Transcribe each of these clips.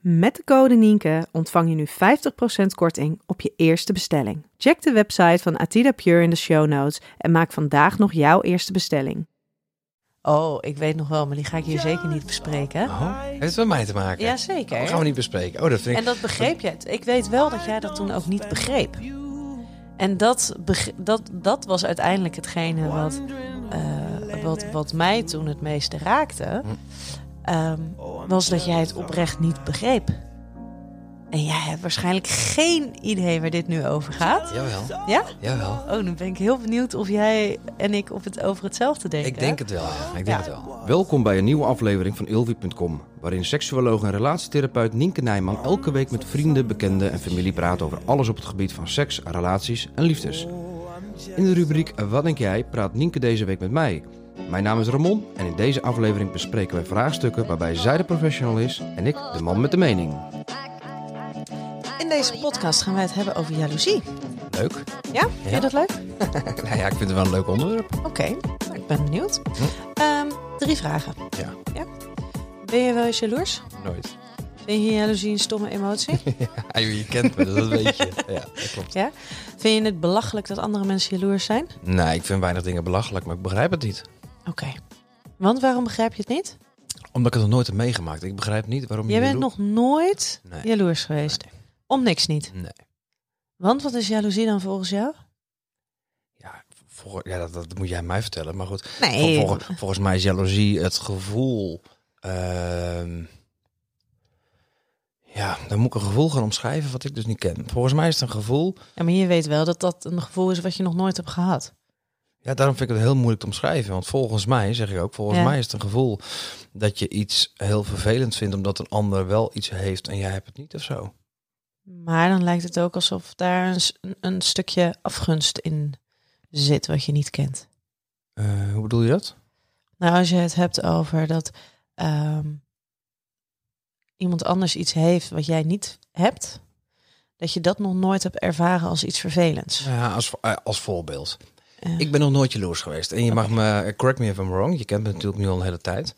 Met de code Nienke ontvang je nu 50% korting op je eerste bestelling. Check de website van Atida Pure in de show notes en maak vandaag nog jouw eerste bestelling. Oh, ik weet nog wel, maar die ga ik hier zeker niet bespreken. Oh, heeft het met mij te maken? Jazeker. Dat gaan we niet bespreken. Oh, dat vind ik... En dat begreep je. Ik weet wel dat jij dat toen ook niet begreep. En dat, dat, dat was uiteindelijk hetgene wat, eh, wat, wat mij toen het meeste raakte. Ehm, was dat jij het oprecht niet begreep. En jij hebt waarschijnlijk geen idee waar dit nu over gaat. Jawel, Ja? jawel. Oh, nu ben ik heel benieuwd of jij en ik op het, over hetzelfde denken. Ik denk het wel, ja. Ik denk Ja. het wel. Welkom bij een nieuwe aflevering van Ilvi.com, waarin seksuoloog en relatietherapeut Nienke Nijman elke week met vrienden, bekenden en familie praat over alles op het gebied van seks, relaties en liefdes. In de rubriek Wat denk jij praat Nienke deze week met mij. Mijn naam is Ramon en in deze aflevering bespreken wij vraagstukken waarbij zij de professional is en ik de man met de mening. In deze podcast gaan wij het hebben over jaloezie. Leuk. Ja? Vind je dat leuk? nou ja, ik vind het wel een leuk onderwerp. Oké, nou, ik ben benieuwd. Ehm, drie vragen. Ja, Ben je wel eens jaloers? nooit. Vind je jaloezie een stomme emotie? Ja, je kent me, dat weet je. Ja, dat klopt. ja? Vind je het belachelijk dat andere mensen jaloers zijn? Nee, ik vind weinig dingen belachelijk, maar ik begrijp het niet. Oké. Want waarom begrijp je het niet? Omdat ik het nog nooit heb meegemaakt. Ik begrijp niet waarom je Jij bent nog nooit Nee. jaloers geweest. Om niks niet. Nee. Want wat is jaloezie dan volgens jou? Ja, ja dat, dat moet jij mij vertellen. Maar goed, Nee. Vol- volgens, volgens mij is jaloezie het gevoel. ehm, ja, dan moet ik een gevoel gaan omschrijven wat ik dus niet ken. Volgens mij is het een gevoel. Ja, maar je weet wel dat dat een gevoel is wat je nog nooit hebt gehad. Ja, daarom vind ik het heel moeilijk te omschrijven. Want volgens mij, zeg ik ook, volgens Ja. mij is het een gevoel dat je iets heel vervelend vindt omdat een ander wel iets heeft en jij hebt het niet of zo. Maar dan lijkt het ook alsof daar een, een stukje afgunst in zit wat je niet kent. Eh, hoe bedoel je dat? Nou, als je het hebt over dat ehm, iemand anders iets heeft wat jij niet hebt, dat je dat nog nooit hebt ervaren als iets vervelends. Ja, als, eh, als voorbeeld. Eh, Ik ben nog nooit jaloers geweest. En je mag me, correct me if I'm wrong, je kent me natuurlijk nu al een hele tijd.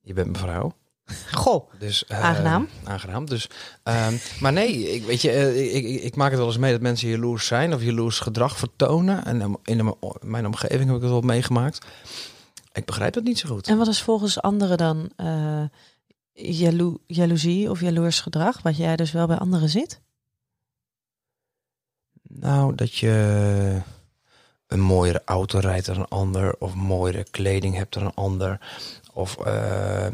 Je bent mijn vrouw. Goh, Dus, eh, Aangenaam. Aangenaam. Dus, ehm, maar nee, ik, weet je, eh, ik, ik, ik maak het wel eens mee dat mensen jaloers zijn of jaloers gedrag vertonen. En in de- mijn omgeving heb ik het wel meegemaakt. Ik begrijp het niet zo goed. en wat is volgens anderen dan eh jalo jaloezie of jaloers gedrag, wat jij dus wel bij anderen ziet? Nou, dat je een mooiere auto rijdt dan een ander. Of mooiere kleding hebt dan een ander. Of eh,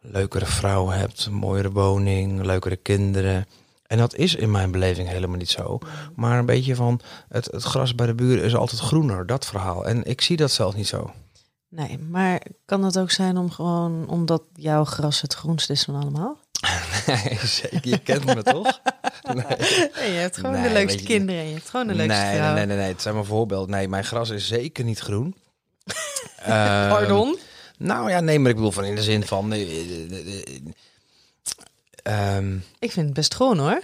leukere vrouw hebt, een mooiere woning, leukere kinderen. En dat is in mijn beleving helemaal niet zo. Maar een beetje van het, het gras bij de buren is altijd groener, dat verhaal. En ik zie dat zelf niet zo. Nee, maar kan het ook zijn om gewoon omdat jouw gras het groenst is van allemaal? Nee, zeker. Je kent me toch? Nee. Je hebt gewoon Nee, de leukste je- kinderen en je hebt gewoon de leukste nee, vrouw. nee, nee, nee, het zijn maar voorbeeld. Nee, mijn gras is zeker niet groen. Ehm, Pardon? Nou ja, nee, maar ik bedoel van in de zin van. eh, eh, eh, eh, ehm, Ik vind het best groen hoor.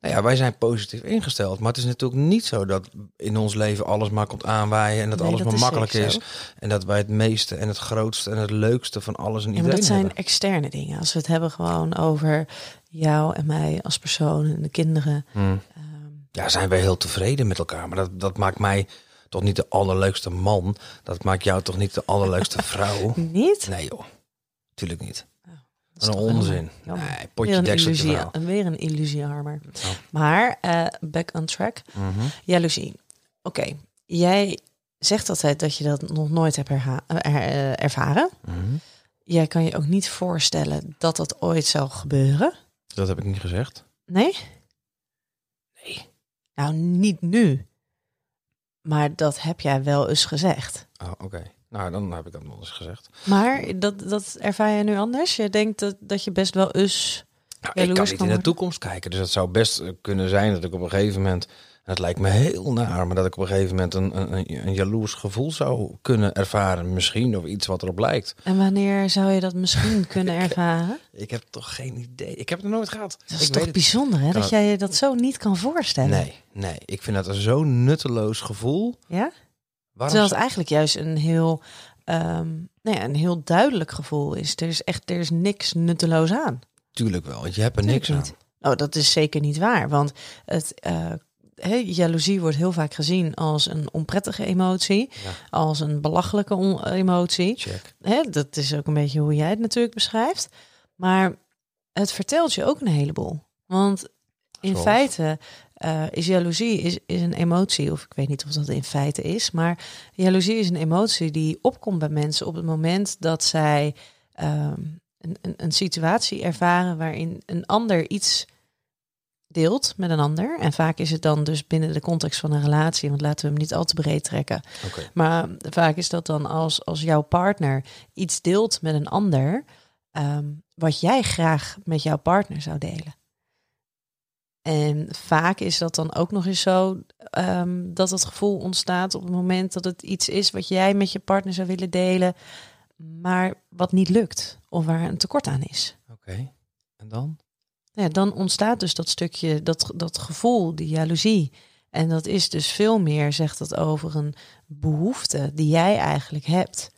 nou ja, wij zijn positief ingesteld. Maar het is natuurlijk niet zo dat in ons leven alles maar komt aanwaaien. En dat Nee, alles dat maar is makkelijk is. zo. En dat wij het meeste en het grootste en het leukste van alles en Ja, maar iedereen dat zijn hebben. externe dingen. Als we het hebben gewoon over jou en mij als persoon en de kinderen. Hmm. Ehm, Ja, zijn wij heel tevreden met elkaar. Maar dat, dat maakt mij toch niet de allerleukste man. Dat maakt jou toch niet de allerleukste vrouw. niet? Nee joh. Tuurlijk niet. Dat is Een onzin. Nee, Weer potje een, dekseltje illusie, weer een illusiearmer. Oh. Maar, eh, back on track. Mhm. Jaloezie. Oké, jij zegt altijd dat je dat nog nooit hebt er- eh, ervaren. Mhm. Jij kan je ook niet voorstellen dat dat ooit zal gebeuren. Dat heb ik niet gezegd. Nee? Nee. Nou, niet nu. Maar dat heb jij wel eens gezegd. Oh, oké. Nou, dan heb ik dat nog eens gezegd. Maar dat, dat ervaar je nu anders? Je denkt dat, dat je best wel eens... Nou, ik kan niet in de toekomst kijken. Dus het zou best eh, kunnen zijn dat ik op een gegeven moment... Het lijkt me heel naar, maar dat ik op een gegeven moment een, een, een, jaloers gevoel zou kunnen ervaren. Misschien, of iets wat erop lijkt. En wanneer zou je dat misschien kunnen ervaren? Ik heb toch geen idee. Ik heb het nooit gehad. Dat is ik toch bijzonder, hè? Dat het- jij je dat zo niet kan voorstellen. Nee, nee. Ik vind dat een zo'n nutteloos gevoel. Ja? Waarom Terwijl het eigenlijk juist een heel, ehm, nou ja, een heel duidelijk gevoel is. Er is echt er is niks nutteloos aan. Natuurlijk wel, want je hebt er niks Tuurlijk aan. Nou, dat is zeker niet waar. Want het, eh, hè, jaloezie wordt heel vaak gezien als een onprettige emotie. Ja. Als een belachelijke emotie. Dat is ook een beetje hoe jij het natuurlijk beschrijft. Maar het vertelt je ook een heleboel. Want in Zoals? feite eh, is jaloezie is, is een emotie, of ik weet niet of dat in feite is, maar jaloezie is een emotie die opkomt bij mensen op het moment dat zij ehm, een, een, een situatie ervaren waarin een ander iets deelt met een ander. En vaak is het dan dus binnen de context van een relatie, want laten we hem niet al te breed trekken. Maar vaak is dat dan als, als jouw partner iets deelt met een ander, ehm, wat jij graag met jouw partner zou delen. En vaak is dat dan ook nog eens zo ehm, dat het gevoel ontstaat op het moment dat het iets is wat jij met je partner zou willen delen, maar wat niet lukt of waar een tekort aan is. Oké. En dan? Ja, dan ontstaat dus dat stukje, dat, dat gevoel, die jaloezie. En dat is dus veel meer, zegt dat over een behoefte die jij eigenlijk hebt,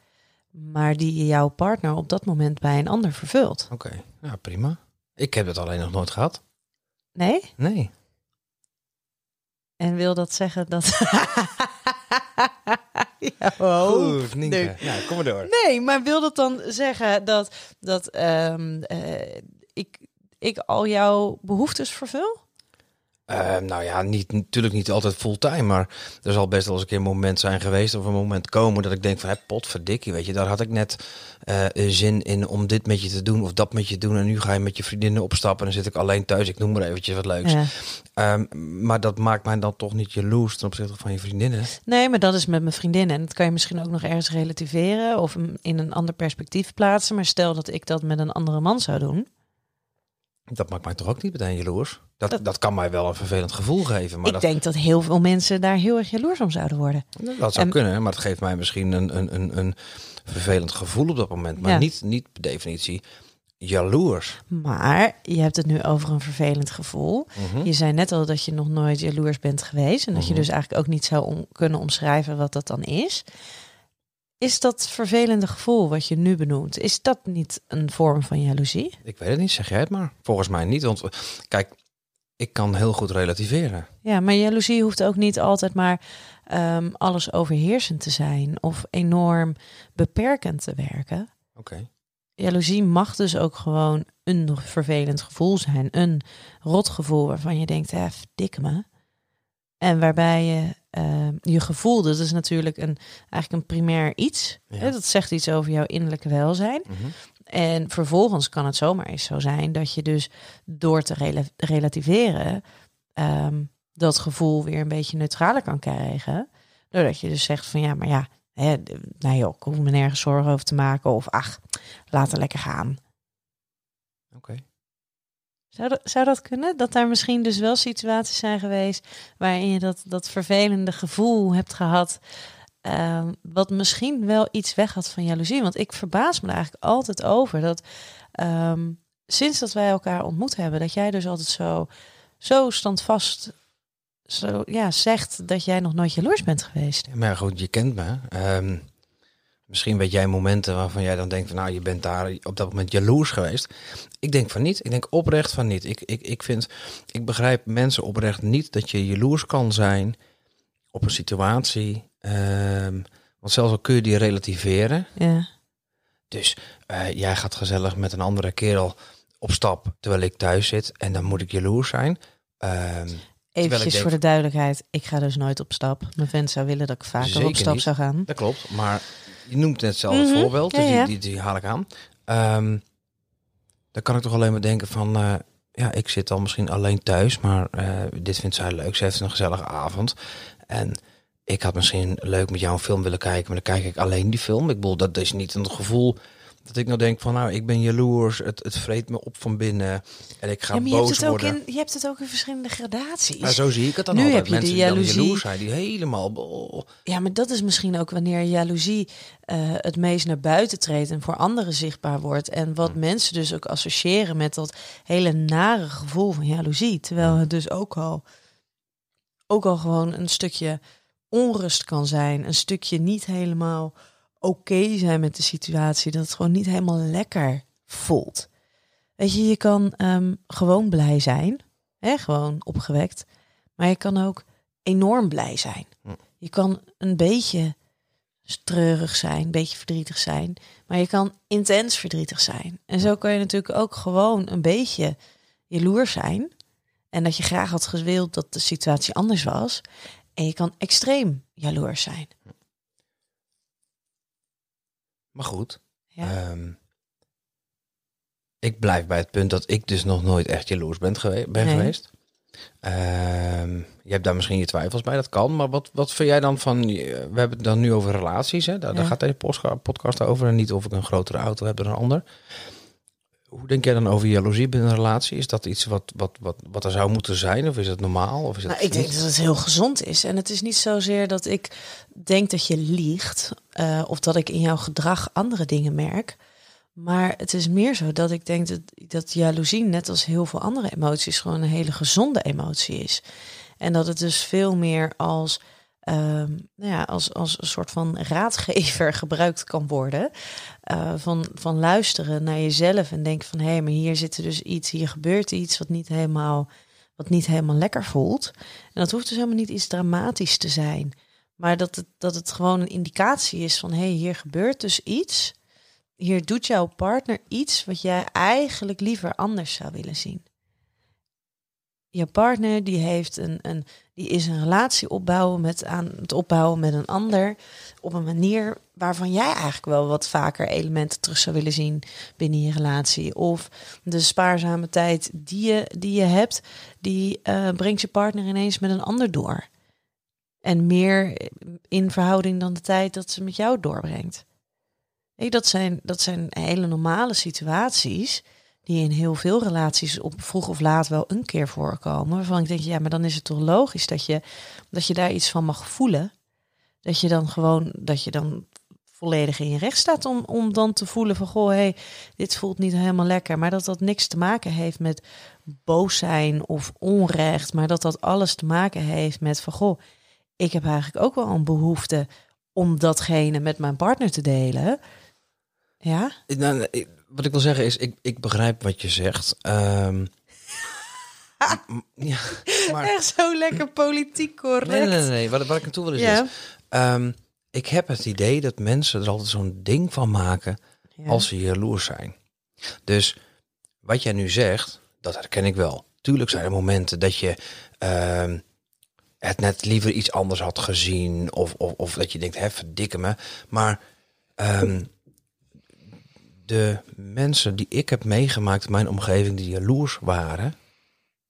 maar die jouw partner op dat moment bij een ander vervult. Oké. Ja, prima. Ik heb het alleen nog nooit gehad. Nee? Nee. En wil dat zeggen dat. ja. Goed, nee. Nou, kom maar door. Nee, maar wil dat dan zeggen dat, dat ehm, eh, ik, ik al jouw behoeftes vervul? Eh, nou ja, niet, natuurlijk niet altijd fulltime, maar er zal best wel eens een keer een moment zijn geweest of een moment komen dat ik denk van, hé, potverdikkie, weet je, daar had ik net eh, zin in om dit met je te doen of dat met je te doen en nu ga je met je vriendinnen opstappen en dan zit ik alleen thuis, ik noem maar eventjes wat leuks. Ja. Ehm, maar dat maakt mij dan toch niet jaloers ten opzichte van je vriendinnen. Nee, maar dat is met mijn vriendinnen. En dat kan je misschien ook nog ergens relativeren of in een ander perspectief plaatsen. Maar stel dat ik dat met een andere man zou doen. Dat maakt mij toch ook niet meteen jaloers. Dat, dat, Dat- kan mij wel een vervelend gevoel geven, maar ik dat, denk dat heel veel mensen daar heel erg jaloers om zouden worden. dat zou en- kunnen, maar het geeft mij misschien een, een, een, een vervelend gevoel op dat moment, maar Ja. niet, niet per definitie jaloers. Maar je hebt het nu over een vervelend gevoel. Mhm. Je zei net al dat je nog nooit jaloers bent geweest. En dat je Mhm. dus eigenlijk ook niet zou om- kunnen omschrijven wat dat dan is. Is dat vervelende gevoel wat je nu benoemt, is dat niet een vorm van jaloezie? Ik weet het niet, zeg jij het maar. Volgens mij niet, want kijk, ik kan heel goed relativeren. Ja, maar jaloezie hoeft ook niet altijd maar ehm, alles overheersend te zijn of enorm beperkend te werken. Oké. Jaloezie mag dus ook gewoon een vervelend gevoel zijn, een rotgevoel waarvan je denkt, hè, dikke me. En waarbij je ehm, je gevoel, dat is natuurlijk een, eigenlijk een primair iets. Ja. Hè, dat zegt iets over jouw innerlijke welzijn. Mhm. En vervolgens kan het zomaar eens zo zijn dat je dus door te rela- relativeren ehm, dat gevoel weer een beetje neutraler kan krijgen. Doordat je dus zegt van ja, maar ja, hè, nou joh, ik hoef me nergens zorgen over te maken. Of ach, laat het lekker gaan. Oké. Zou dat, zou kunnen? Dat daar misschien dus wel situaties zijn geweest waarin je dat, dat vervelende gevoel hebt gehad. ehm, wat misschien wel iets weg had van jaloezie. Want ik verbaas me er eigenlijk altijd over dat ehm, sinds dat wij elkaar ontmoet hebben, dat jij dus altijd zo, zo standvast zo, ja, zegt dat jij nog nooit jaloers bent geweest. Maar goed, je kent me. Ehm, misschien weet jij momenten waarvan jij dan denkt van nou, je bent daar op dat moment jaloers geweest. Ik denk van niet. Ik denk oprecht van niet. Ik, ik, ik vind, ik begrijp mensen oprecht niet dat je jaloers kan zijn op een situatie. Ehm, want zelfs al kun je die relativeren, Ja, Dus eh, jij gaat gezellig met een andere kerel op stap terwijl ik thuis zit en dan moet ik jaloers zijn. Ehm, Eventjes denk- voor de duidelijkheid. Ik ga dus nooit op stap. Mijn vent zou willen dat ik vaker op stap niet. zou gaan. dat klopt, maar je noemt net zelf het Mhm, voorbeeld, dus. Die, die, die haal ik aan. Ehm, dan kan ik toch alleen maar denken van, eh, ja, ik zit dan misschien alleen thuis, maar eh, dit vindt zij leuk. Ze heeft een gezellige avond en ik had misschien leuk met jou een film willen kijken, maar dan kijk ik alleen die film. Ik bedoel, dat is niet een gevoel dat ik nou denk van, nou, ik ben jaloers, het, het vreet me op van binnen en ik ga Ja, maar je hebt, boos het ook worden. in, je hebt het ook in verschillende gradaties. Maar zo zie ik het dan Nu altijd. heb je de Mensen die jaloers zijn, die helemaal... oh, Ja, maar dat is misschien ook wanneer jaloezie eh, het meest naar buiten treedt en voor anderen zichtbaar wordt. En wat Hmm. mensen dus ook associëren met dat hele nare gevoel van jaloezie. Terwijl Hmm. het dus ook al, ook al gewoon een stukje onrust kan zijn. Een stukje niet helemaal oké zijn met de situatie. Dat het gewoon niet helemaal lekker voelt. Weet je, je kan ehm, gewoon blij zijn. Hè, gewoon opgewekt. Maar je kan ook enorm blij zijn. Hm. Je kan een beetje treurig zijn, een beetje verdrietig zijn. Maar je kan intens verdrietig zijn. En zo kan je natuurlijk ook gewoon een beetje jaloers zijn. En dat je graag had gewild dat de situatie anders was. En je kan extreem jaloers zijn. Maar goed, Ja. ehm, ik blijf bij het punt dat ik dus nog nooit echt jaloers ben, gewe ben Nee. geweest. Ehm, je hebt daar misschien je twijfels bij, dat kan. Maar wat, wat vind jij dan van... We hebben het dan nu over relaties, hè? Daar, gaat deze podcast over. En niet of ik een grotere auto heb dan een ander. Hoe denk jij dan over jaloezie binnen een relatie? Is dat iets wat, wat, wat, wat er zou moeten zijn? Of is het normaal? Of is het Nou, ik denk dat het heel gezond is. En het is niet zozeer dat ik denk dat je liegt. eh, of dat ik in jouw gedrag andere dingen merk. Maar het is meer zo dat ik denk dat, dat jaloezie, net als heel veel andere emoties, gewoon een hele gezonde emotie is. En dat het dus veel meer als, ehm, nou ja, als, als een soort van raadgever gebruikt kan worden. Eh, van, van luisteren naar jezelf en denken van hé, hey, maar hier zit er dus iets, hier gebeurt iets wat niet helemaal wat niet helemaal lekker voelt. En dat hoeft dus helemaal niet iets dramatisch te zijn. Maar dat het, dat het gewoon een indicatie is van hé, hey, hier gebeurt dus iets. Hier doet jouw partner iets wat jij eigenlijk liever anders zou willen zien. Je partner die heeft een, een die is een relatie opbouwen met aan het opbouwen met een ander op een manier waarvan jij eigenlijk wel wat vaker elementen terug zou willen zien binnen je relatie. Of de spaarzame tijd die je, die je hebt, die eh, brengt je partner ineens met een ander door. En meer in verhouding dan de tijd dat ze met jou doorbrengt. Nee, dat, zijn, dat zijn hele normale situaties die in heel veel relaties op vroeg of laat wel een keer voorkomen. Waarvan ik denk, ja, maar dan is het toch logisch dat je, dat je daar iets van mag voelen. Dat je dan gewoon, dat je dan volledig in je recht staat om, om dan te voelen van, goh, hey, dit voelt niet helemaal lekker. Maar dat dat niks te maken heeft met boos zijn of onrecht. Maar dat dat alles te maken heeft met van, goh, ik heb eigenlijk ook wel een behoefte om datgene met mijn partner te delen. Ja? Nou, wat ik wil zeggen is, ik, ik begrijp wat je zegt. Ehm, m- ja, maar Echt zo lekker politiek correct. nee, nee, nee, nee. Wat, wat ik naartoe wil is Ja. dit. Ehm, ik heb het idee dat mensen er altijd zo'n ding van maken Ja. als ze jaloers zijn. Dus wat jij nu zegt, dat herken ik wel. Tuurlijk zijn er momenten dat je ehm, het net liever iets anders had gezien. Of, of, of dat je denkt, hè, verdikke me. Maar de mensen die ik heb meegemaakt in mijn omgeving die jaloers waren,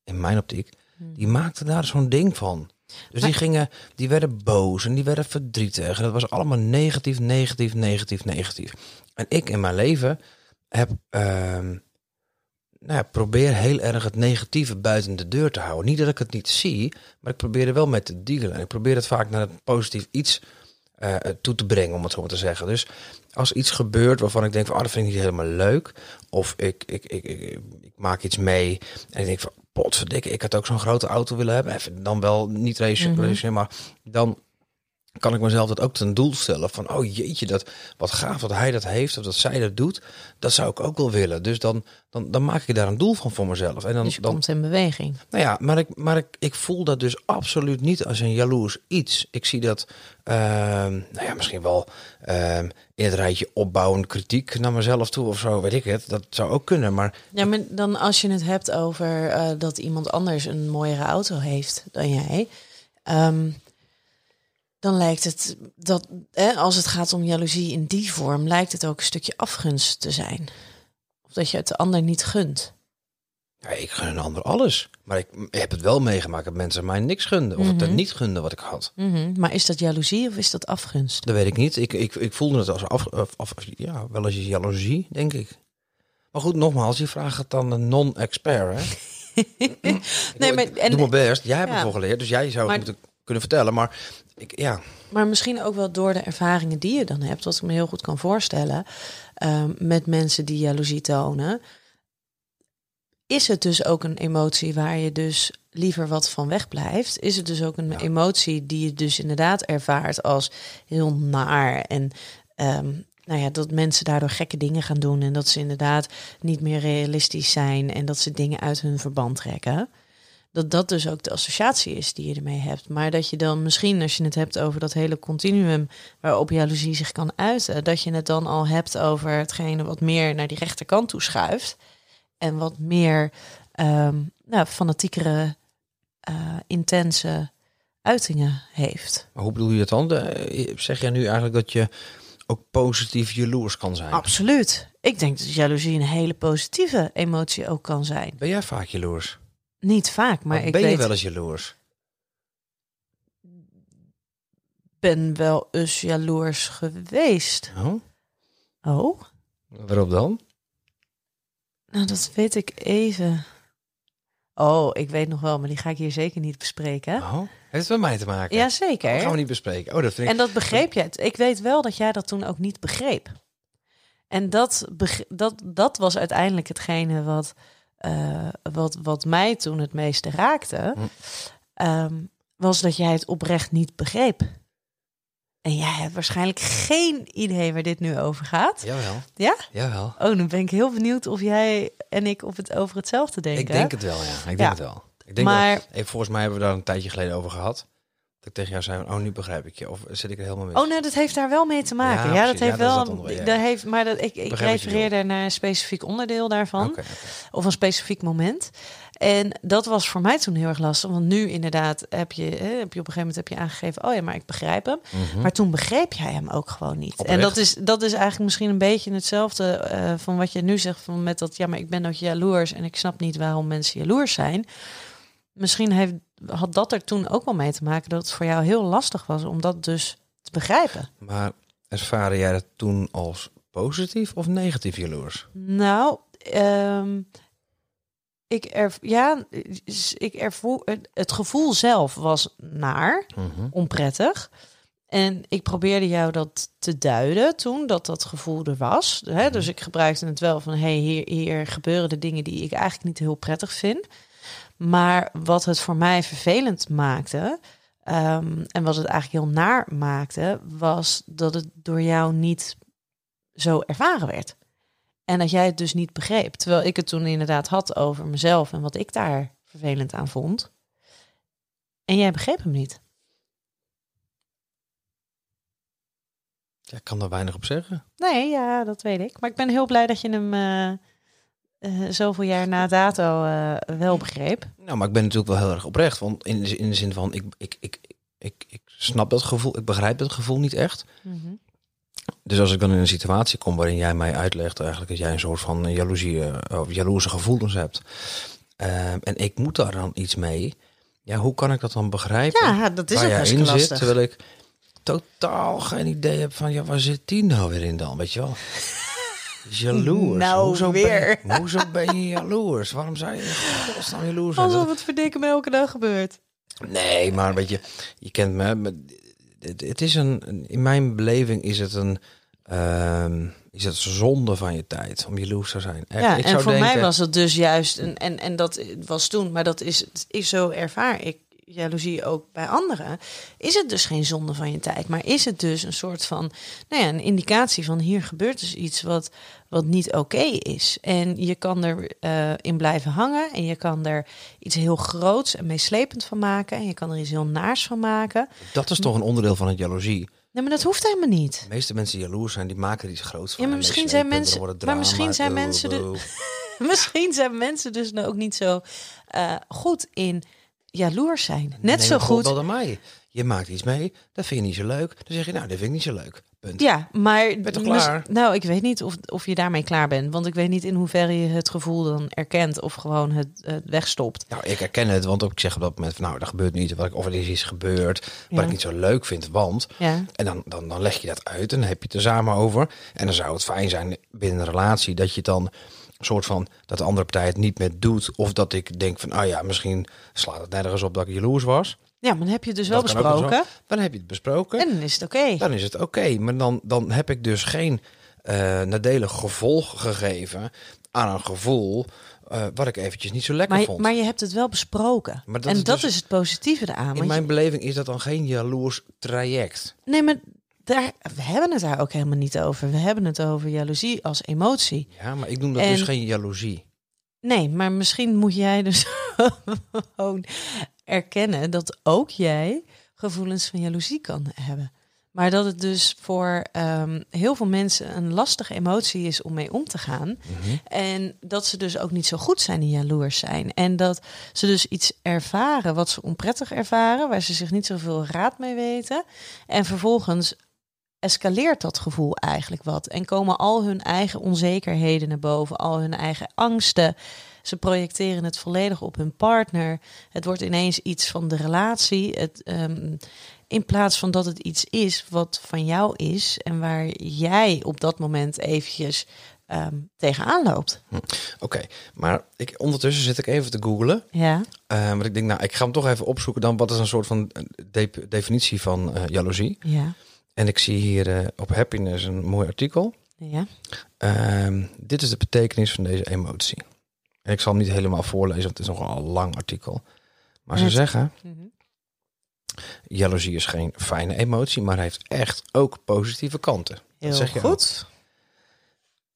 in mijn optiek, die maakten daar zo'n ding van. Dus die gingen, die werden boos en die werden verdrietig. En dat was allemaal negatief, negatief, negatief, negatief. En ik in mijn leven heb, ehm, nou ja, probeer heel erg het negatieve buiten de deur te houden. Niet dat ik het niet zie, maar ik probeer er wel mee te dealen. En ik probeer het vaak naar het positief iets eh, toe te brengen, om het zo maar te zeggen. Dus als iets gebeurt waarvan ik denk van, oh, dat vind ik niet helemaal leuk. Of ik, ik, ik, ik, ik maak iets mee en ik denk van, potverdikke, ik had ook zo'n grote auto willen hebben. Even dan wel niet racen, Mhm. maar dan kan ik mezelf dat ook ten doel stellen. Van, oh jeetje, dat, wat gaaf dat hij dat heeft of dat zij dat doet. Dat zou ik ook wel willen. Dus dan, dan, dan maak ik daar een doel van voor mezelf. En dan, Dus je dan, komt in beweging. nou ja, maar, ik, maar ik, ik voel dat dus absoluut niet als een jaloers iets. Ik zie dat, ehm, nou ja, misschien wel ehm, in het rijtje opbouwend kritiek naar mezelf toe of zo, weet ik het. Dat zou ook kunnen, maar Ja, maar dan als je het hebt over eh, dat iemand anders een mooiere auto heeft dan jij, ehm, dan lijkt het dat hè, als het gaat om jaloezie in die vorm, lijkt het ook een stukje afgunst te zijn. Of dat je het de ander niet gunt. ja, ik gun een ander alles. Maar ik heb het wel meegemaakt dat mensen mij niks gunden. Of het het niet gunden wat ik had. Mhm. Maar is dat jaloezie of is dat afgunst? Dat weet ik niet. Ik, ik, ik voelde het als af, af, af- ja, wel eens jaloezie, denk ik. Maar goed, nogmaals, je vraagt het dan een non-expert, hè? Nee, maar- en- doe mijn best. Jij hebt Ja. ervoor geleerd, dus jij zou Maar- het moeten kunnen vertellen. Maar ik, ja, Maar misschien ook wel door de ervaringen die je dan hebt, wat ik me heel goed kan voorstellen, ehm, met mensen die jaloezie tonen, is het dus ook een emotie waar je dus liever wat van wegblijft? Is het dus ook een emotie die je dus inderdaad ervaart als heel naar en ehm, nou ja, dat mensen daardoor gekke dingen gaan doen en dat ze inderdaad niet meer realistisch zijn en dat ze dingen uit hun verband trekken? Dat dat dus ook de associatie is die je ermee hebt. Maar dat je dan misschien, als je het hebt over dat hele continuum waarop jaloezie zich kan uiten, dat je het dan al hebt over hetgene wat meer naar die rechterkant toe schuift en wat meer ehm, nou, fanatiekere, eh, intense uitingen heeft. maar hoe bedoel je het dan? De- zeg jij nu eigenlijk dat je ook positief jaloers kan zijn? Absoluut. Ik denk dat jaloezie een hele positieve emotie ook kan zijn. Ben jij vaak jaloers? Niet vaak, maar ik ben weet, je wel eens jaloers? ben wel eens jaloers geweest. Oh, Oh? waarop dan? Nou, dat weet ik even. Oh, ik weet nog wel, maar die ga ik hier zeker niet bespreken. Oh, heeft het met mij te maken? Dat Jazeker. gaan we niet bespreken. Oh, dat vind ik... En dat begreep jij. Ik weet wel dat jij dat toen ook niet begreep. En dat, dat, dat was uiteindelijk hetgene wat, eh, wat, wat mij toen het meeste raakte. Hm. ehm, was dat jij het oprecht niet begreep. En jij hebt waarschijnlijk geen idee waar dit nu over gaat. Jawel, Ja? jawel. Oh, dan ben ik heel benieuwd of jij en ik op het over hetzelfde denken. Ik denk het wel, ja. Ik denk Ja. het wel. Ik denk Maar- dat, eh, volgens mij hebben we daar een tijdje geleden over gehad. Tegen jou zei, oh, nu begrijp ik je. Of zit ik er helemaal mis? Oh, nee, dat heeft daar wel mee te maken. Ja, Ja, dat heeft Ja, wel. dat heeft, maar dat, ik, ik refereerde naar een specifiek onderdeel daarvan. Of een specifiek moment. En dat was voor mij toen heel erg lastig. Want nu inderdaad heb je, heb je op een gegeven moment heb je aangegeven... oh ja, maar ik begrijp hem. Maar toen begreep jij hem ook gewoon niet. En dat is, dat is eigenlijk misschien een beetje hetzelfde... eh, van wat je nu zegt van met dat... ja, maar ik ben ook jaloers... en ik snap niet waarom mensen jaloers zijn. Misschien heeft, had dat er toen ook wel mee te maken... dat het voor jou heel lastig was om dat dus te begrijpen. Maar ervaarde jij dat toen als positief of negatief jaloers? Nou, ehm, ik er, ja, ik ervoer, het- gevoel zelf was naar, onprettig. En ik probeerde jou dat te duiden toen, dat dat gevoel er was. Hè? Dus ik gebruikte het wel van, hey, hier, hier gebeuren de dingen die ik eigenlijk niet heel prettig vind. Maar wat het voor mij vervelend maakte, ehm, en wat het eigenlijk heel naar maakte, was dat het door jou niet zo ervaren werd. En dat jij het dus niet begreep. Terwijl ik het toen inderdaad had over mezelf en wat ik daar vervelend aan vond. En jij begreep hem niet. Ja, ik kan daar weinig op zeggen. Nee, ja, dat weet ik. Maar ik ben heel blij dat je hem eh, eh, zoveel jaar na dato eh, wel begreep. Nou, maar ik ben natuurlijk wel heel erg oprecht. Want in de, in de zin van, ik, ik, ik, ik, ik snap dat gevoel, ik begrijp het gevoel niet echt. Dus als ik dan in een situatie kom waarin jij mij uitlegt eigenlijk dat jij een soort van jaloezie eh, of jaloerse gevoelens hebt. eh, en ik moet daar dan iets mee. Ja, hoe kan ik dat dan begrijpen? Ja, dat is waar ook in zit, terwijl ik totaal geen idee heb van, ja, waar zit die nou weer in dan, weet je wel? Jaloers. Nou, hoezo weer. Ben, hoezo ben je jaloers? Waarom zou je godsnaam jaloers zijn? Alsof het verdikken me elke dag gebeurt. Nee, maar weet je, je kent me. Het, het is een, in mijn beleving is het een, ehm, is het zonde van je tijd om jaloers te zijn. Echt, Ja, ik en zou voor denken, mij was het dus juist, een, en, en dat was toen, maar dat is, is zo ervaar ik jaloezie ook bij anderen, is het dus geen zonde van je tijd. Maar is het dus een soort van, nou ja, een indicatie van hier gebeurt dus iets wat, wat niet oké is. En je kan er eh, in blijven hangen en je kan er iets heel groots en meeslepend van maken. En je kan er iets heel naars van maken. Dat is toch een onderdeel van het jaloezie. Nee, maar dat hoeft helemaal niet. De meeste mensen die jaloers zijn, die maken er iets groots van. Ja, maar En misschien zijn mensen- maar misschien zijn mensen de-. Misschien zijn mensen dus nou ook niet zo eh, goed in jaloers zijn. Net zo goed. aan mij. Je maakt iets mee, dat vind je niet zo leuk. Dan zeg je, nou, dat vind ik niet zo leuk. Punt. Ja, maar Ben toch klaar? nou, ik weet niet of, of je daarmee klaar bent, want ik weet niet in hoeverre je het gevoel dan erkent of gewoon het, het wegstopt. Nou, ik herken het, want ook ik zeg op dat moment van, nou, dat gebeurt niet. Wat ik, of er is iets gebeurd wat Ja. ik niet zo leuk vind, want... Ja. En dan, dan, dan leg je dat uit en dan heb je het er samen over. En dan zou het fijn zijn binnen een relatie dat je dan soort van dat de andere partij het niet meer doet. Of dat ik denk van, ah ja, misschien slaat het nergens op dat ik jaloers was. ja, maar dan heb je het dus wel besproken. Dan heb je het besproken. en dan is het oké. Dan is het oké. Maar dan, dan heb ik dus geen eh nadelig gevolg gegeven aan een gevoel eh, wat ik eventjes niet zo lekker Maar, vond. maar je hebt het wel besproken. Maar dat en is dat dus- is het positieve eraan. In mijn je- beleving is dat dan geen jaloers traject. nee, maar daar, we hebben het daar ook helemaal niet over. We hebben het over jaloezie als emotie. Ja, maar ik noem dat En- dus geen jaloezie. Nee, maar misschien moet jij dus gewoon erkennen dat ook jij gevoelens van jaloezie kan hebben. Maar dat het dus voor ehm, heel veel mensen een lastige emotie is om mee om te gaan. Mhm. En dat ze dus ook niet zo goed zijn in jaloers zijn. En dat ze dus iets ervaren wat ze onprettig ervaren, waar ze zich niet zoveel raad mee weten. En vervolgens escaleert dat gevoel eigenlijk wat. En komen al hun eigen onzekerheden naar boven, al hun eigen angsten. Ze projecteren het volledig op hun partner. Het wordt ineens iets van de relatie. Het, ehm, in plaats van dat het iets is wat van jou is en waar jij op dat moment eventjes ehm, tegenaan loopt. Oké, maar ik, ondertussen zit ik even te googlen. Ja, want ik denk, nou, ik ga hem toch even opzoeken dan wat is een soort van eh, de- definitie van eh, jaloezie. ja, En ik zie hier eh, op Happiness een mooi artikel. ja. Ehm, dit is de betekenis van deze emotie. En ik zal hem niet helemaal voorlezen, want het is nogal een lang artikel. Maar ze Het- zeggen, Mhm. jaloezie is geen fijne emotie, maar heeft echt ook positieve kanten. Heel zeg je goed.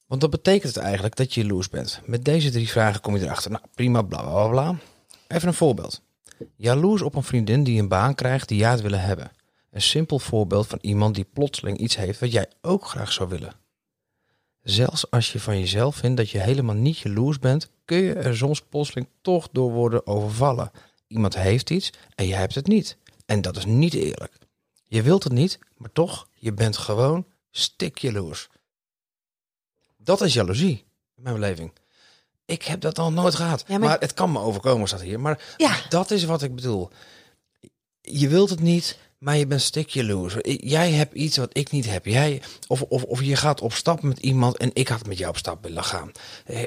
Want dat betekent het eigenlijk dat je jaloers bent. Met deze drie vragen kom je erachter. Nou, prima, bla bla bla. Even een voorbeeld. Jaloers op een vriendin die een baan krijgt die jij had willen hebben. Een simpel voorbeeld van iemand die plotseling iets heeft wat jij ook graag zou willen. Zelfs als je van jezelf vindt dat je helemaal niet jaloers bent, kun je er soms plotseling toch door worden overvallen. Iemand heeft iets en jij hebt het niet. En dat is niet eerlijk. Je wilt het niet, maar toch, je bent gewoon stik jaloers. Dat is jaloezie, in mijn beleving. Ik heb dat al nooit gehad. Ja, maar... maar- het kan me overkomen, staat hier. Maar Ja. dat is wat ik bedoel. Je wilt het niet, maar je bent stik jaloers. Jij hebt iets wat ik niet heb. Jij, of, of, of je gaat op stap met iemand en ik had met jou op stap willen gaan. Eh,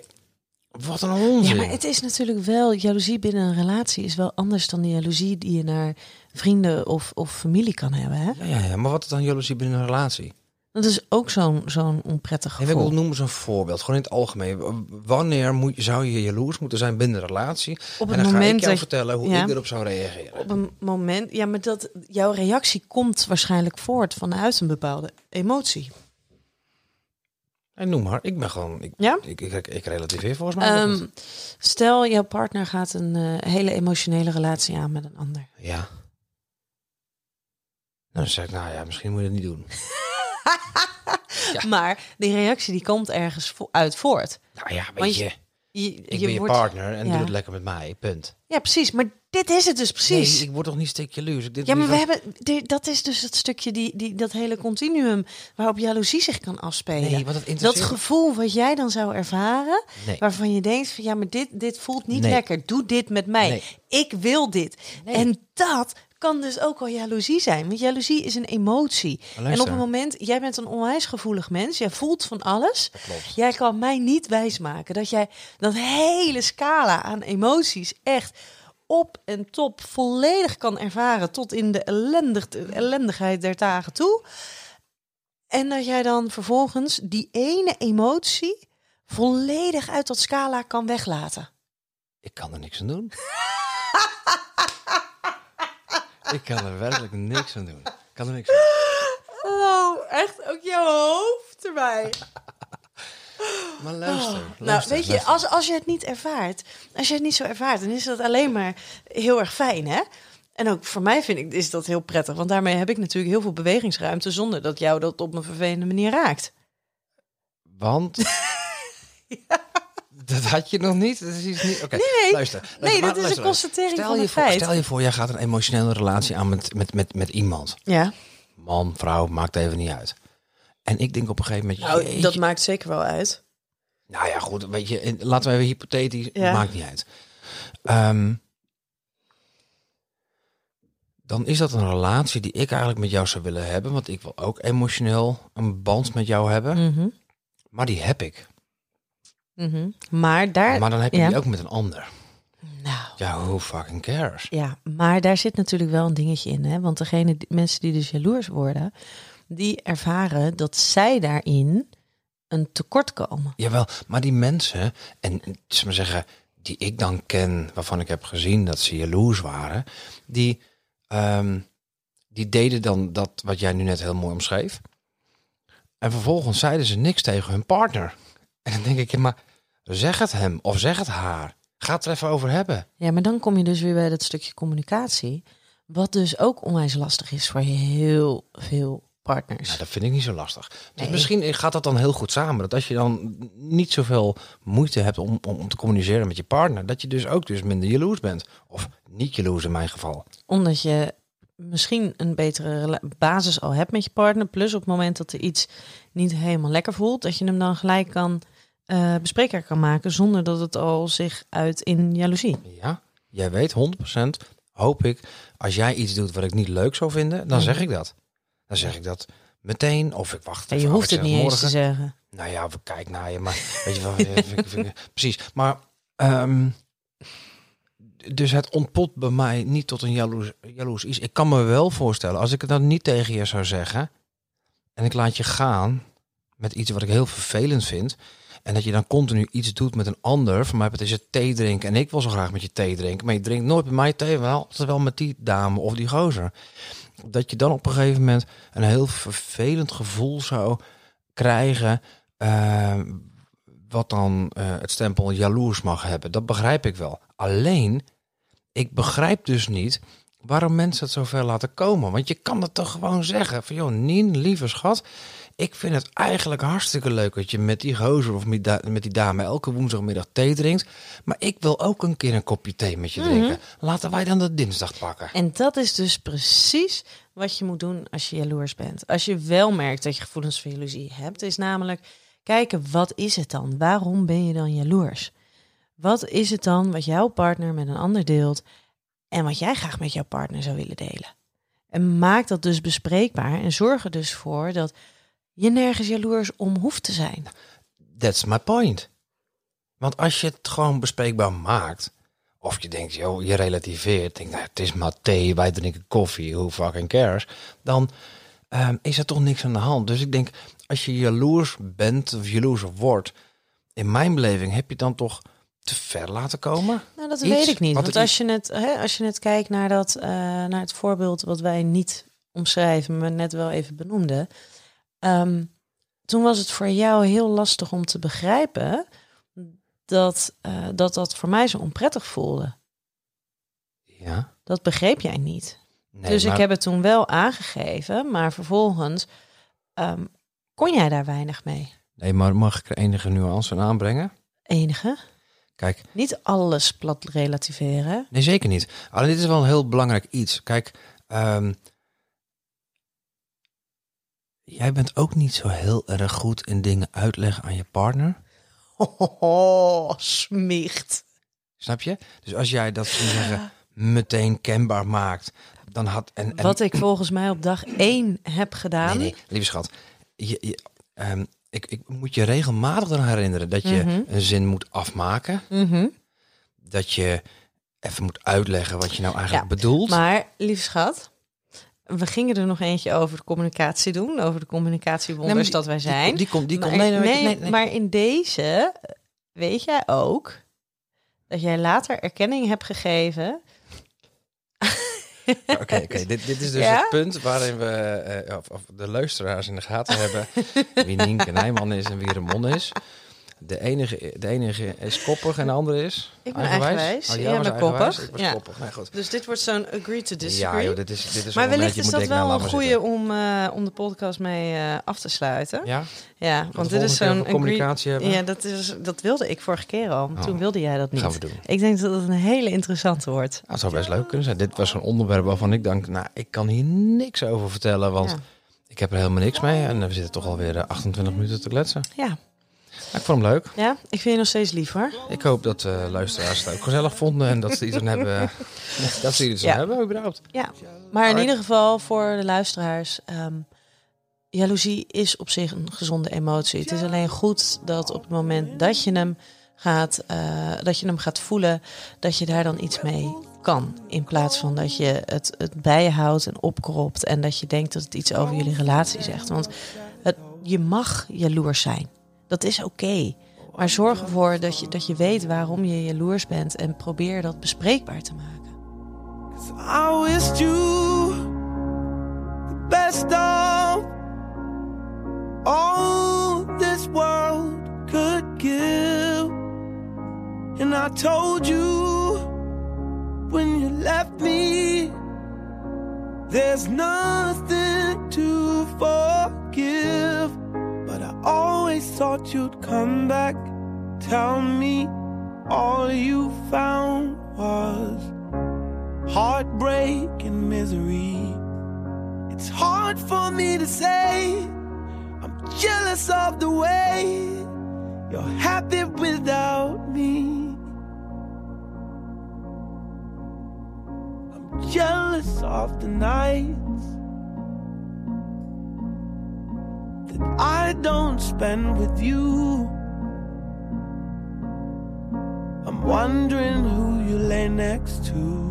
wat een onzin. Ja, maar het is natuurlijk wel, jaloezie binnen een relatie is wel anders dan de jaloezie die je naar vrienden of, of familie kan hebben. Hè? ja, ja, ja, maar wat is dan jaloezie binnen een relatie? Dat is ook zo'n zo'n onprettig gevoel. ik wil noemen zo'n voorbeeld, gewoon in het algemeen. Wanneer moet, zou je jaloers moeten zijn binnen een relatie? Op en het dan ga ik moment jou dat- vertellen hoe ja. ik erop zou reageren. Op een moment, ja, maar dat jouw reactie komt waarschijnlijk voort vanuit een bepaalde emotie. Hey, noem maar, ik ben gewoon... Ik, Ja? ik, ik, ik relativeer volgens mij. Ehm, stel, jouw partner gaat een eh, hele emotionele relatie aan met een ander. Ja. Nou, dan zeg ik, nou ja, misschien moet je het niet doen. Ja. Maar die reactie die komt ergens vo- uit voort. Nou ja, weet Want je, Je, ik ben je partner en ja. doe het lekker met mij, punt. Ja, precies. Maar dit is het dus precies. Nee, ik word toch niet stuk jaloers. Dit Ja, maar we van- hebben, dat is dus het stukje, die, die, dat hele continuum waarop jaloezie zich kan afspelen. Nee, want dat dat gevoel wat jij dan zou ervaren, Nee. waarvan je denkt van ja, maar dit, dit voelt niet lekker. Doe dit met mij. Ik wil dit. En dat kan dus ook al jaloezie zijn. Want jaloezie is een emotie. Maar En op het moment, jij bent een onwijs gevoelig mens. Jij voelt van alles. Jij kan mij niet wijsmaken dat jij dat hele scala aan emoties echt op en top volledig kan ervaren tot in de ellendig, ellendigheid der dagen toe. En dat jij dan vervolgens die ene emotie volledig uit dat scala kan weglaten. Ik kan er niks aan doen. Ik kan er werkelijk niks aan doen. Ik kan er niks aan doen. Oh, echt ook jouw hoofd erbij. Maar luister, nou, luister, weet je, als, als je het niet ervaart, als je het niet zo ervaart, dan is dat alleen maar heel erg fijn, hè? En ook voor mij vind ik is dat heel prettig, want daarmee heb ik natuurlijk heel veel bewegingsruimte zonder dat jou dat op een vervelende manier raakt. Want... Dat had je nog niet? Dat is iets niet... Oké, Nee, luister. luister, nee, maar dat is een constatering stel van je voor, feit. Stel je voor, jij gaat een emotionele relatie aan met, met, met, met iemand. Ja, Man, vrouw, maakt even niet uit. En ik denk op een gegeven moment... nou, dat maakt zeker wel uit. Nou ja, goed, weet je, laten we even hypothetisch, Ja. maakt niet uit. Ehm, dan is dat een relatie die ik eigenlijk met jou zou willen hebben, want ik wil ook emotioneel een band met jou hebben, Mhm, maar die heb ik. Mhm. Maar daar, Maar dan heb je ja. die ook met een ander. nou, Ja, who fucking cares? Ja, maar daar zit natuurlijk wel een dingetje in. Hè? Want degene, die, mensen die dus jaloers worden, die ervaren dat zij daarin een tekort komen. Jawel, maar die mensen, en dus maar zeggen, die ik dan ken, waarvan ik heb gezien dat ze jaloers waren, die, ehm, die deden dan dat wat jij nu net heel mooi omschreef. En vervolgens zeiden ze niks tegen hun partner. En dan denk ik, ja, maar zeg het hem of zeg het haar. Ga het er even over hebben. Ja, maar dan kom je dus weer bij dat stukje communicatie. Wat dus ook onwijs lastig is voor heel veel partners. Nou, dat vind ik niet zo lastig. Dus Nee. misschien gaat dat dan heel goed samen. Dat als je dan niet zoveel moeite hebt om, om, om te communiceren met je partner, dat je dus ook dus minder jaloers bent. Of niet jaloers in mijn geval. Omdat je misschien een betere basis al hebt met je partner. Plus op het moment dat er iets niet helemaal lekker voelt, dat je hem dan gelijk kan eh bespreekbaar kan maken. Zonder dat het al zich uit in jaloezie. Ja, jij weet 100% hoop ik, als jij iets doet wat ik niet leuk zou vinden, dan zeg ik dat. Dan zeg ik dat meteen, of ik wacht En je hoeft het niet eens te morgen. zeggen. Nou ja, we kijk naar je, maar weet je wel, precies. Maar ehm, dus het ontpot bij mij niet tot een jaloers, jaloers iets. Ik kan me wel voorstellen, als ik het dan niet tegen je zou zeggen en ik laat je gaan met iets wat ik heel vervelend vind. En dat je dan continu iets doet met een ander. Voor mij is het thee drinken. En ik wil zo graag met je thee drinken. Maar je drinkt nooit bij mij thee. Wel altijd wel met die dame of die gozer. Dat je dan op een gegeven moment een heel vervelend gevoel zou krijgen. eh, wat dan eh, het stempel jaloers mag hebben. Dat begrijp ik wel. Alleen, ik begrijp dus niet waarom mensen het zo ver laten komen. Want je kan het toch gewoon zeggen. Van joh, Nien, lieve schat. Ik vind het eigenlijk hartstikke leuk dat je met die gozer of met die dame elke woensdagmiddag thee drinkt. Maar ik wil ook een keer een kopje thee met je drinken. Laten wij dan de dinsdag pakken. En dat is dus precies wat je moet doen als je jaloers bent. Als je wel merkt dat je gevoelens van jaloezie hebt, is namelijk kijken wat is het dan? Waarom ben je dan jaloers? Wat is het dan wat jouw partner met een ander deelt en wat jij graag met jouw partner zou willen delen? En maak dat dus bespreekbaar en zorg er dus voor dat je nergens jaloers om hoeft te zijn. That's my point. Want als je het gewoon bespreekbaar maakt, of je denkt, joh, je relativeert, denk, nou, het is maar thee, wij drinken koffie, who fucking cares, dan ehm, is er toch niks aan de hand. Dus ik denk, als je jaloers bent of jaloers wordt, in mijn beleving heb je dan toch te ver laten komen? Nou, dat Iets weet ik niet. wat Want als je, het, hè, als je het kijkt naar, dat, eh, naar het voorbeeld wat wij niet omschrijven, maar net wel even benoemden. Ehm, toen was het voor jou heel lastig om te begrijpen dat, eh, dat dat voor mij zo onprettig voelde. Ja. Dat begreep jij niet. Nee, dus ik heb het toen wel aangegeven, maar vervolgens ehm, kon jij daar weinig mee. Nee, maar mag ik er enige nuance aan aanbrengen? Enige. Kijk, Niet alles plat relativeren. Nee, zeker niet. Alleen dit is wel een heel belangrijk iets. Kijk, ehm, jij bent ook niet zo heel erg goed in dingen uitleggen aan je partner. Oh, smicht. Snap je? Dus als jij dat zou zeggen, meteen kenbaar maakt, dan had... En, en, Wat ik volgens mij op dag één heb gedaan. Nee, nee, lieve schat. Je, je, ehm, ik, ik moet je regelmatig eraan herinneren dat je Mhm. een zin moet afmaken. Mhm. Dat je even moet uitleggen wat je nou eigenlijk Ja, bedoelt. Maar, lief schat, we gingen er nog eentje over de communicatie doen. Over de communicatiewonders Nee, maar die- dat wij zijn. Die, komt, die komt. maar, Nee, nee, nee, maar in deze weet jij ook dat jij later erkenning hebt gegeven Oké, oké. Dit, dit is dus Ja? het punt waarin we eh, of, of de luisteraars in de gaten hebben wie Nienke Nijman is en wie Ramon is. De enige, de enige is koppig en de andere is Ik ben eigenwijs. Oh, jij Jij was bent eigenwijs? koppig. Ik was Ja. koppig. Nee, goed. Dus dit wordt zo'n agree to disagree. Ja, joh, dit is, dit is maar wellicht is dat nou, wel een maar goede om, eh, om de podcast mee eh, af te sluiten. Ja, Ja? want dit is zo'n agree... communicatie hebben. Ja, dat, is, dat wilde ik vorige keer al. Oh. Toen wilde jij dat niet. gaan we doen. Ik denk dat het een hele interessante wordt. Nou, het zou best leuk kunnen zijn. Dit was een onderwerp waarvan ik denk, nou, ik kan hier niks over vertellen, want Ja. ik heb er helemaal niks mee. En we zitten toch alweer eh, 28 minuten te kletsen. Ja. Ik vond hem leuk. ja, ik vind je nog steeds lief hoor. Ik hoop dat uh, luisteraars het ook gezellig vonden en dat ze iets aan hebben. dat ze iets aan Ja. hebben, überhaupt. Ja, maar in ieder geval voor de luisteraars. ehm jaloezie is op zich een gezonde emotie. Het is alleen goed dat op het moment dat je hem gaat, eh, dat je hem gaat voelen, dat je daar dan iets mee kan. In plaats van dat je het, het bij je houdt en opkropt en dat je denkt dat het iets over jullie relatie zegt. Want het, je mag jaloers zijn. Dat is oké. Maar zorg ervoor dat je, dat je weet waarom je jaloers bent en probeer dat bespreekbaar te maken. I wished you the best of all this world could give. And I told you when you left me, there's nothing to forgive. Always thought you'd come back, tell me all you found was heartbreak and misery. It's hard for me to say. I'm jealous of the way you're happy without me. I'm jealous of the nights that I don't spend with you. I'm wondering who you lay next to.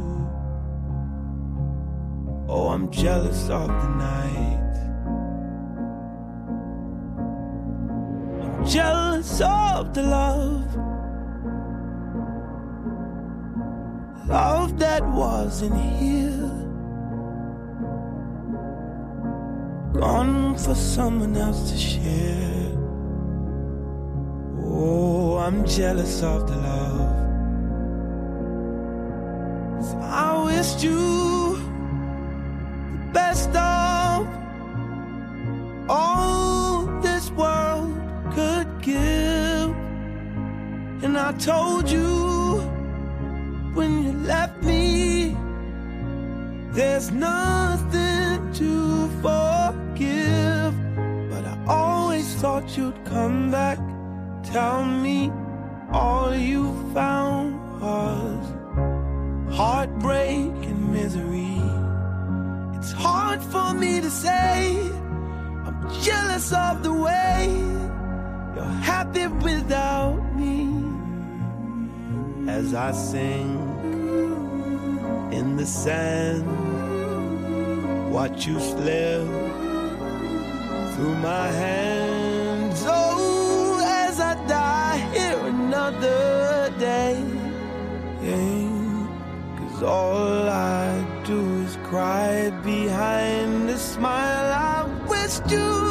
Oh, I'm jealous of the night. I'm jealous of the love. Love that wasn't here. Gone for someone else to share. Oh, I'm jealous of the love. 'Cause I wished you the best of all this world could give. And I told you when you left me, there's nothing to forgive. Thought you'd come back, tell me all you found was heartbreak and misery. It's hard for me to say. I'm jealous of the way you're happy without me. As I sink in the sand, watch you slip through my hands. All I do is cry behind a smile. I wish you